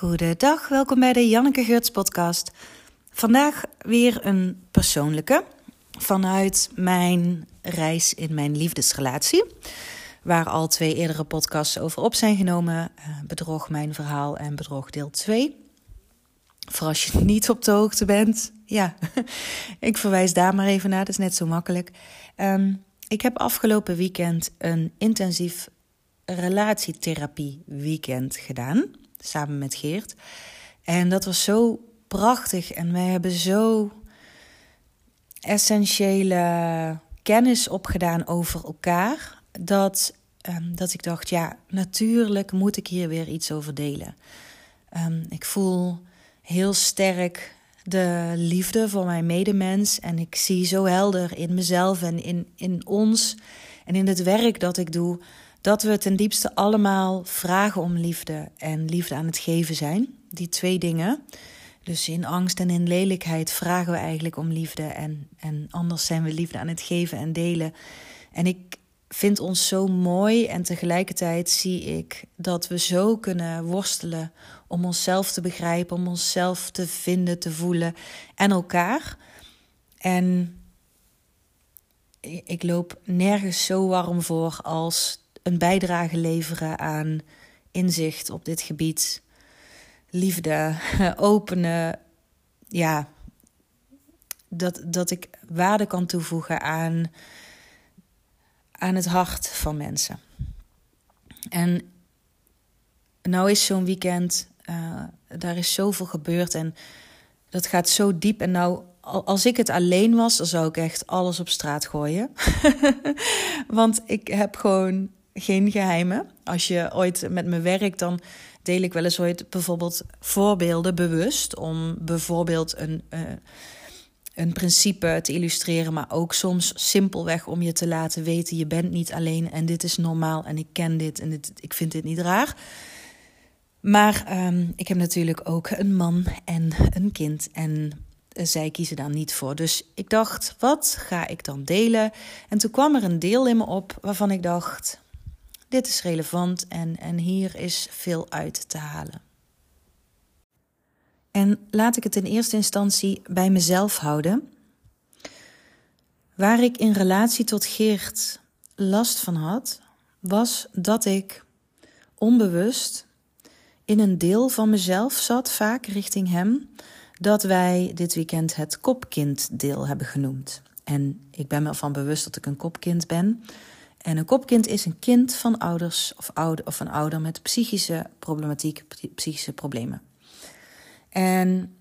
Goedendag, welkom bij de Janneke Geurts podcast. Vandaag weer een persoonlijke vanuit mijn reis in mijn liefdesrelatie. Waar al twee eerdere podcasts over op zijn genomen. Uh, bedrog mijn verhaal en bedrog deel 2. Voor als je niet op de hoogte bent. Ja, ik verwijs daar maar even naar, dat is net zo makkelijk. Um, ik heb afgelopen weekend een intensief relatietherapie weekend gedaan samen met Geert. En dat was zo prachtig. En wij hebben zo essentiële kennis opgedaan over elkaar. Dat, um, dat ik dacht, ja, natuurlijk moet ik hier weer iets over delen. Um, ik voel heel sterk de liefde voor mijn medemens. En ik zie zo helder in mezelf en in, in ons en in het werk dat ik doe dat we ten diepste allemaal vragen om liefde en liefde aan het geven zijn. Die twee dingen. Dus in angst en in lelijkheid vragen we eigenlijk om liefde. En, en anders zijn we liefde aan het geven en delen. En ik vind ons zo mooi en tegelijkertijd zie ik dat we zo kunnen worstelen om onszelf te begrijpen, om onszelf te vinden, te voelen en elkaar. En ik loop nergens zo warm voor als een bijdrage leveren aan inzicht op dit gebied. Liefde, openen. Ja, dat, dat ik waarde kan toevoegen aan, aan het hart van mensen. En nou is zo'n weekend, uh, daar is zoveel gebeurd en dat gaat zo diep. En nou, als ik het alleen was, dan zou ik echt alles op straat gooien. Want ik heb gewoon geen geheimen. Als je ooit met me werkt, dan deel ik wel eens ooit bijvoorbeeld voorbeelden bewust. Om bijvoorbeeld een, uh, een principe te illustreren, maar ook soms simpelweg om je te laten weten: je bent niet alleen en dit is normaal en ik ken dit en ik vind dit niet raar. Maar um, ik heb natuurlijk ook een man en een kind en zij kiezen daar niet voor. Dus ik dacht, wat ga ik dan delen? En toen kwam er een deel in me op waarvan ik dacht: dit is relevant en, en hier is veel uit te halen. En laat ik het in eerste instantie bij mezelf houden. Waar ik in relatie tot Geert last van had, was dat ik onbewust in een deel van mezelf zat, vaak richting hem, dat wij dit weekend het kopkinddeel hebben genoemd. En ik ben me ervan bewust dat ik een kopkind ben. En een kopkind is een kind van ouders of, ouder, of een ouder met psychische problematiek, psychische problemen. En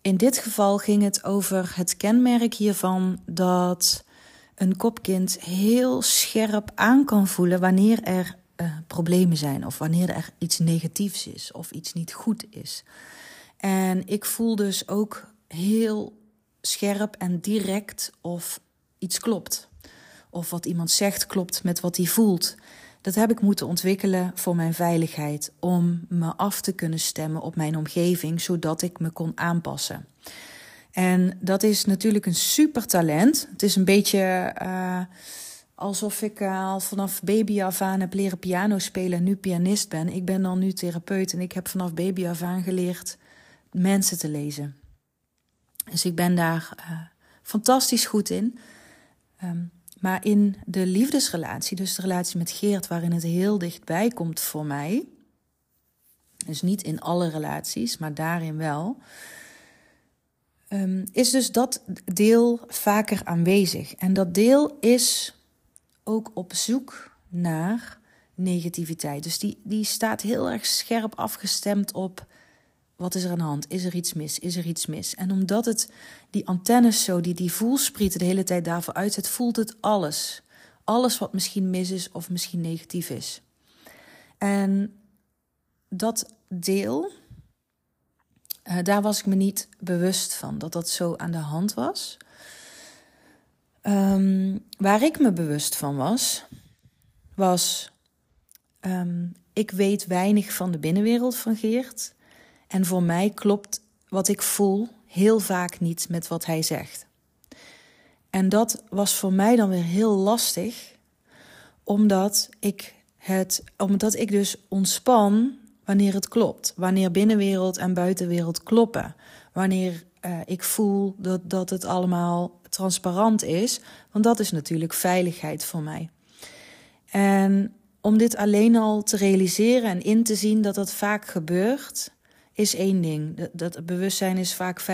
in dit geval ging het over het kenmerk hiervan dat een kopkind heel scherp aan kan voelen wanneer er uh, problemen zijn of wanneer er iets negatiefs is of iets niet goed is. En ik voel dus ook heel scherp en direct of iets klopt of wat iemand zegt klopt met wat hij voelt. Dat heb ik moeten ontwikkelen voor mijn veiligheid, om me af te kunnen stemmen op mijn omgeving, zodat ik me kon aanpassen. En dat is natuurlijk een super talent. Het is een beetje uh, alsof ik uh, al vanaf baby af aan heb leren piano spelen en nu pianist ben. Ik ben dan nu therapeut en ik heb vanaf baby af aan geleerd mensen te lezen. Dus ik ben daar uh, fantastisch goed in. Um, maar in de liefdesrelatie, dus de relatie met Geert, waarin het heel dichtbij komt voor mij, dus niet in alle relaties, maar daarin wel, um, is dus dat deel vaker aanwezig. En dat deel is ook op zoek naar negativiteit. Dus die, die staat heel erg scherp afgestemd op wat is er aan de hand? Is er iets mis? Is er iets mis? En omdat het die antennes zo, die, die voelsprieten de hele tijd daarvoor uitzet, voelt het alles. Alles wat misschien mis is of misschien negatief is. En dat deel, uh, daar was ik me niet bewust van dat dat zo aan de hand was. Um, waar ik me bewust van was, was um, ik weet weinig van de binnenwereld van Geert. En voor mij klopt wat ik voel heel vaak niet met wat hij zegt. En dat was voor mij dan weer heel lastig, omdat ik, het, omdat ik dus ontspan wanneer het klopt. Wanneer binnenwereld en buitenwereld kloppen. Wanneer uh, ik voel dat, dat het allemaal transparant is. Want dat is natuurlijk veiligheid voor mij. En om dit alleen al te realiseren en in te zien dat dat vaak gebeurt, is één ding. Dat, dat bewustzijn is vaak 50%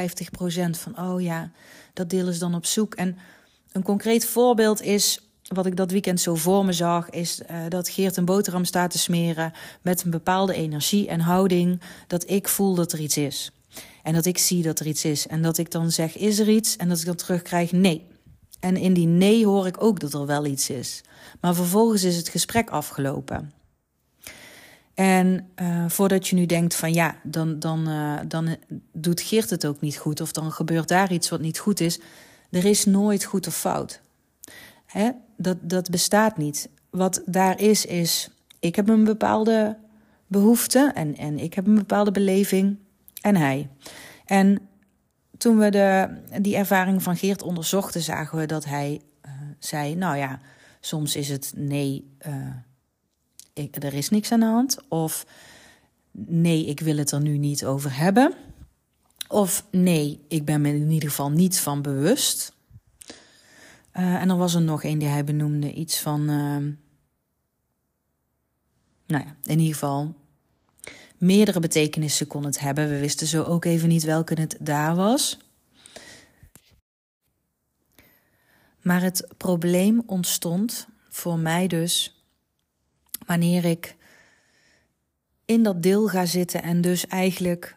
van, oh ja, dat deel is dan op zoek. En een concreet voorbeeld is, wat ik dat weekend zo voor me zag, is uh, dat Geert een boterham staat te smeren met een bepaalde energie en houding, dat ik voel dat er iets is. En dat ik zie dat er iets is. En dat ik dan zeg, is er iets? En dat ik dan terugkrijg, nee. En in die nee hoor ik ook dat er wel iets is. Maar vervolgens is het gesprek afgelopen. En uh, voordat je nu denkt van ja, dan, dan, uh, dan doet Geert het ook niet goed. Of dan gebeurt daar iets wat niet goed is. Er is nooit goed of fout. Hè? Dat, dat bestaat niet. Wat daar is, is ik heb een bepaalde behoefte en, en ik heb een bepaalde beleving en hij. En toen we de, die ervaring van Geert onderzochten, zagen we dat hij uh, zei: Nou ja, soms is het nee, er is niks aan de hand. Of nee, ik wil het er nu niet over hebben. Of nee, ik ben me in ieder geval niet van bewust. Uh, en er was er nog een die hij benoemde, iets van. nou ja, in ieder geval meerdere betekenissen kon het hebben. We wisten zo ook even niet welke het daar was. Maar het probleem ontstond voor mij dus wanneer ik in dat deel ga zitten en dus eigenlijk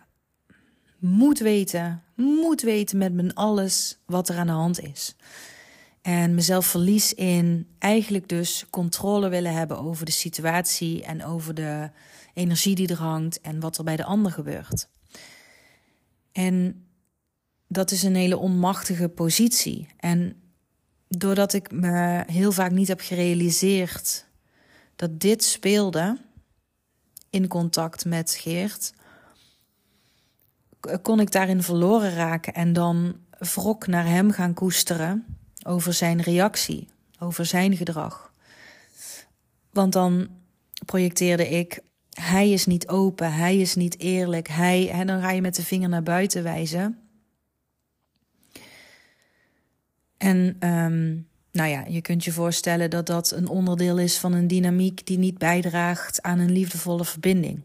moet weten, moet weten met mijn alles wat er aan de hand is. En mezelf verlies in eigenlijk dus controle willen hebben over de situatie en over de energie die er hangt en wat er bij de ander gebeurt. En dat is een hele onmachtige positie. En doordat ik me heel vaak niet heb gerealiseerd dat dit speelde in contact met Geert, kon ik daarin verloren raken en dan wrok naar hem gaan koesteren over zijn reactie, over zijn gedrag. Want dan projecteerde ik hij is niet open, hij is niet eerlijk, hij, en dan ga je met de vinger naar buiten wijzen. En um, nou ja, je kunt je voorstellen dat dat een onderdeel is van een dynamiek die niet bijdraagt aan een liefdevolle verbinding.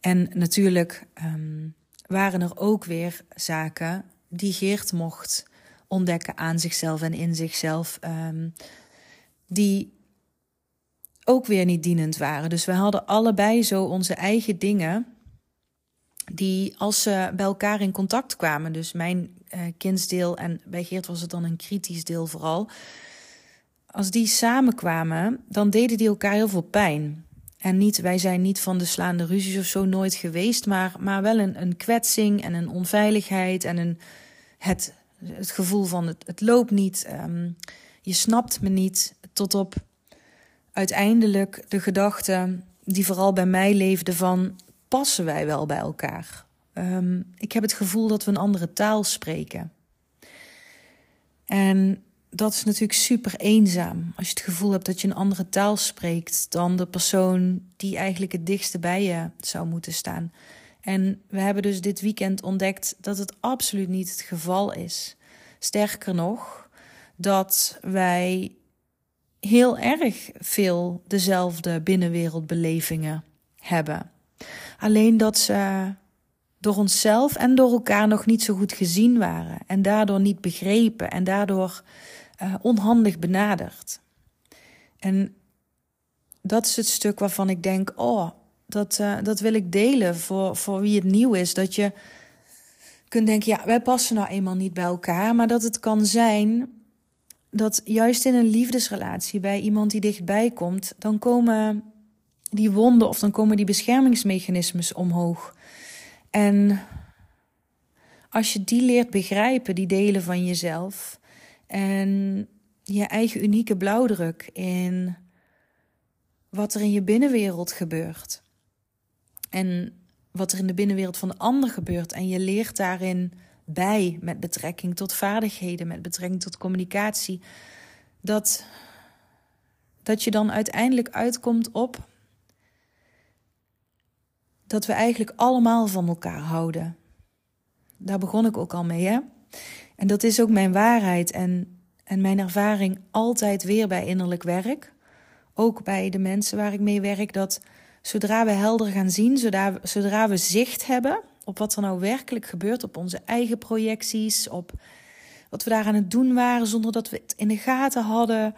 En natuurlijk um, waren er ook weer zaken die Geert mocht ontdekken aan zichzelf en in zichzelf, um, die ook weer niet dienend waren. Dus we hadden allebei zo onze eigen dingen. Die als ze bij elkaar in contact kwamen, dus mijn kindsdeel en bij Geert was het dan een kritisch deel vooral. Als die samenkwamen, dan deden die elkaar heel veel pijn. En niet, wij zijn niet van de slaande ruzies of zo nooit geweest, maar, maar wel een, een kwetsing en een onveiligheid en een, het, het gevoel van het, het loopt niet, um, je snapt me niet, tot op uiteindelijk de gedachte die vooral bij mij leefde van passen wij wel bij elkaar? Um, ik heb het gevoel dat we een andere taal spreken. En dat is natuurlijk super eenzaam. Als je het gevoel hebt dat je een andere taal spreekt dan de persoon die eigenlijk het dichtste bij je zou moeten staan. En we hebben dus dit weekend ontdekt dat het absoluut niet het geval is. Sterker nog, dat wij heel erg veel dezelfde binnenwereldbelevingen hebben. Alleen dat ze door onszelf en door elkaar nog niet zo goed gezien waren en daardoor niet begrepen en daardoor uh, onhandig benaderd. En dat is het stuk waarvan ik denk: oh, dat, uh, dat wil ik delen voor, voor wie het nieuw is. Dat je kunt denken: ja, wij passen nou eenmaal niet bij elkaar, maar dat het kan zijn dat juist in een liefdesrelatie bij iemand die dichtbij komt, dan komen die wonden of dan komen die beschermingsmechanismes omhoog. En als je die leert begrijpen, die delen van jezelf, en je eigen unieke blauwdruk in wat er in je binnenwereld gebeurt. En wat er in de binnenwereld van de ander gebeurt. En je leert daarin bij met betrekking tot vaardigheden, met betrekking tot communicatie. Dat, dat je dan uiteindelijk uitkomt op dat we eigenlijk allemaal van elkaar houden. Daar begon ik ook al mee, hè? En dat is ook mijn waarheid en, en mijn ervaring altijd weer bij innerlijk werk. Ook bij de mensen waar ik mee werk, dat zodra we helder gaan zien, zodra, zodra we zicht hebben op wat er nou werkelijk gebeurt, op onze eigen projecties, op wat we daar aan het doen waren zonder dat we het in de gaten hadden,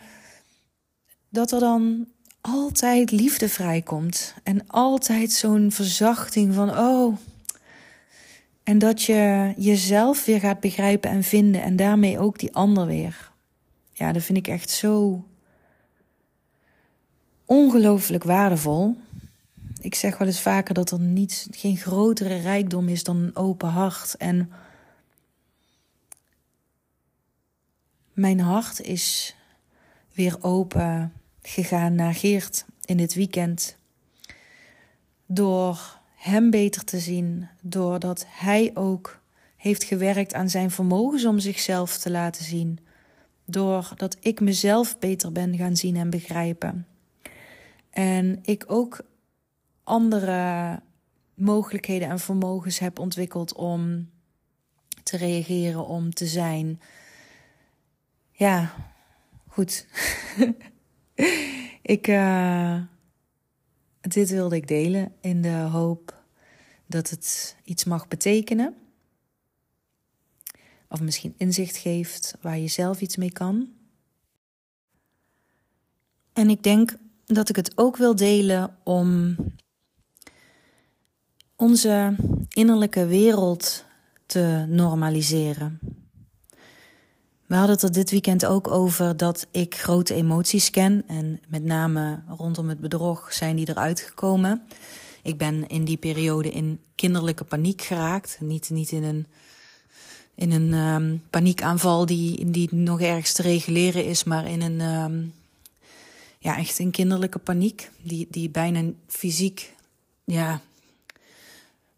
dat er dan altijd liefde vrijkomt en altijd zo'n verzachting van oh. En dat je jezelf weer gaat begrijpen en vinden en daarmee ook die ander weer. Ja, dat vind ik echt zo ongelooflijk waardevol. Ik zeg wel eens vaker dat er niets, geen grotere rijkdom is dan een open hart. En mijn hart is weer open gegaan naar Geert in dit weekend. Door hem beter te zien, doordat hij ook heeft gewerkt aan zijn vermogens om zichzelf te laten zien. Doordat ik mezelf beter ben gaan zien en begrijpen. En ik ook andere mogelijkheden en vermogens heb ontwikkeld om te reageren, om te zijn. Ja, goed. ik, uh, dit wilde ik delen in de hoop dat het iets mag betekenen. Of misschien inzicht geeft waar je zelf iets mee kan. En ik denk dat ik het ook wil delen om onze innerlijke wereld te normaliseren. We hadden het er dit weekend ook over dat ik grote emoties ken. En met name rondom het bedrog zijn die eruit gekomen. Ik ben in die periode in kinderlijke paniek geraakt. Niet, niet in een, in een um, paniekaanval die, die nog ergens te reguleren is, maar in een, um, ja, echt een kinderlijke paniek. Die, die bijna fysiek, ja,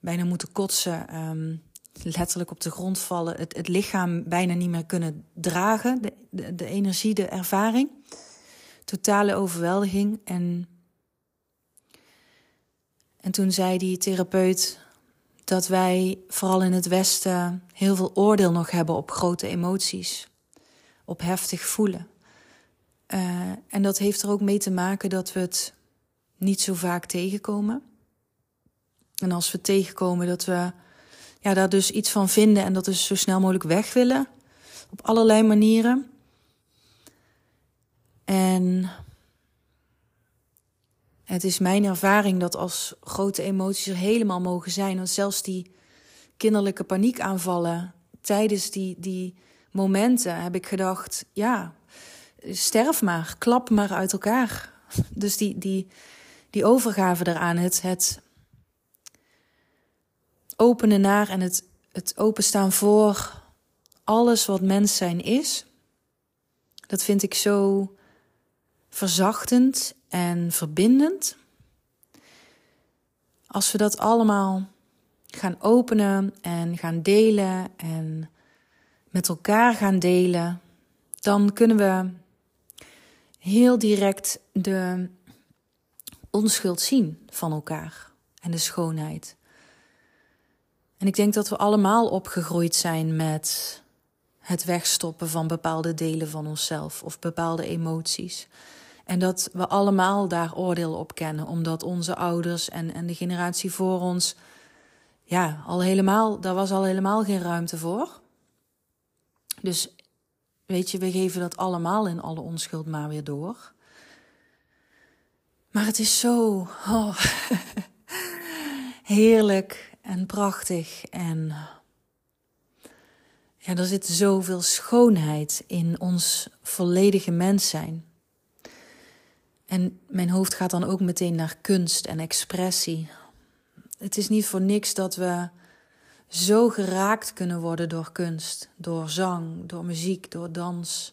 bijna moeten kotsen. Um, letterlijk op de grond vallen, het, lichaam bijna niet meer kunnen dragen, de, de, energie, de ervaring. Totale overweldiging. En, en toen zei die therapeut dat wij vooral in het Westen heel veel oordeel nog hebben op grote emoties, op heftig voelen. Uh, en dat heeft er ook mee te maken dat we het niet zo vaak tegenkomen. En als we tegenkomen, dat we ja, daar dus iets van vinden en dat dus zo snel mogelijk weg willen. Op allerlei manieren. En het is mijn ervaring dat als grote emoties er helemaal mogen zijn, want zelfs die kinderlijke paniekaanvallen tijdens die, die momenten heb ik gedacht, ja, sterf maar, klap maar uit elkaar. Dus die, die, die overgave eraan, het, het openen naar en het, het openstaan voor alles wat mens zijn is. Dat vind ik zo verzachtend en verbindend. Als we dat allemaal gaan openen en gaan delen en met elkaar gaan delen, dan kunnen we heel direct de onschuld zien van elkaar en de schoonheid. En ik denk dat we allemaal opgegroeid zijn met het wegstoppen van bepaalde delen van onszelf of bepaalde emoties. En dat we allemaal daar oordeel op kennen, omdat onze ouders en, en de generatie voor ons, ja, al helemaal, daar was al helemaal geen ruimte voor. Dus weet je, we geven dat allemaal in alle onschuld maar weer door. Maar het is zo oh, heerlijk en prachtig. En ja, er zit zoveel schoonheid in ons volledige mens zijn. En mijn hoofd gaat dan ook meteen naar kunst en expressie. Het is niet voor niks dat we zo geraakt kunnen worden door kunst, door zang, door muziek, door dans.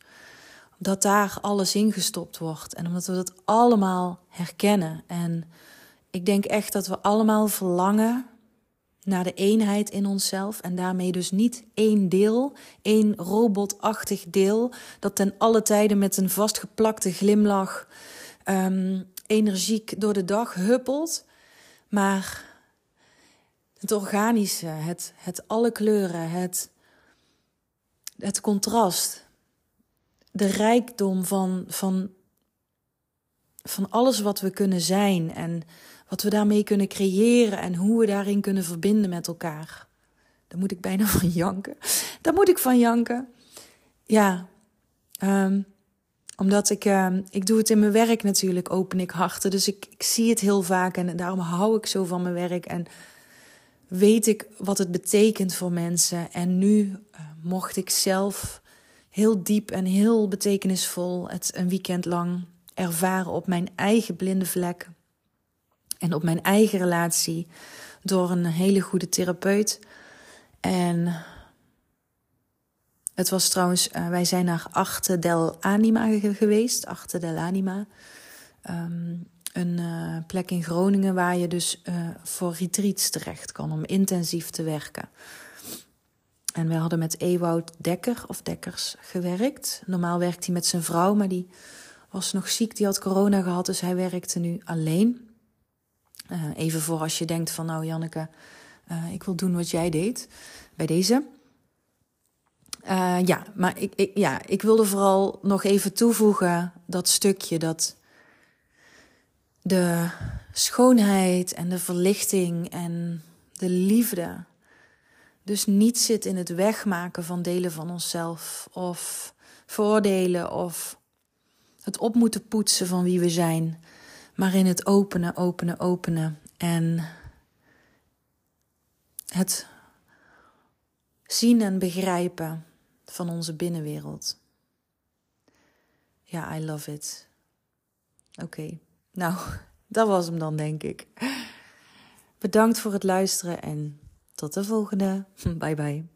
Dat daar alles ingestopt wordt en omdat we dat allemaal herkennen. En ik denk echt dat we allemaal verlangen naar de eenheid in onszelf en daarmee dus niet één deel, één robotachtig deel dat ten alle tijden met een vastgeplakte glimlach um, energiek door de dag huppelt, maar het organische, het, het alle kleuren, het, het contrast, de rijkdom van, van, van alles wat we kunnen zijn en wat we daarmee kunnen creëren en hoe we daarin kunnen verbinden met elkaar. Daar moet ik bijna van janken. Daar moet ik van janken. Ja, um, omdat ik, uh, ik doe het in mijn werk natuurlijk, open ik harten. Dus ik, ik zie het heel vaak en daarom hou ik zo van mijn werk. En weet ik wat het betekent voor mensen. En nu uh, mocht ik zelf heel diep en heel betekenisvol het een weekend lang ervaren op mijn eigen blinde vlek. En op mijn eigen relatie door een hele goede therapeut. En het was trouwens, uh, wij zijn naar Arte del Anima geweest. Arte del Anima. Um, een uh, plek in Groningen waar je dus uh, voor retreats terecht kan om intensief te werken. En we hadden met Ewoud Dekker of Dekkers gewerkt. Normaal werkt hij met zijn vrouw, maar die was nog ziek, die had corona gehad, dus hij werkte nu alleen. Uh, even voor als je denkt van nou Janneke, ik wil doen wat jij deed bij deze. Uh, ja, maar ik, ik, ja, ik wilde vooral nog even toevoegen dat stukje dat de schoonheid en de verlichting en de liefde dus niet zit in het wegmaken van delen van onszelf of voordelen of het op moeten poetsen van wie we zijn, maar in het openen, openen, openen en het zien en begrijpen van onze binnenwereld. Ja, I love it. Oké, nou, dat was hem dan, denk ik. Bedankt voor het luisteren en tot de volgende. Bye bye.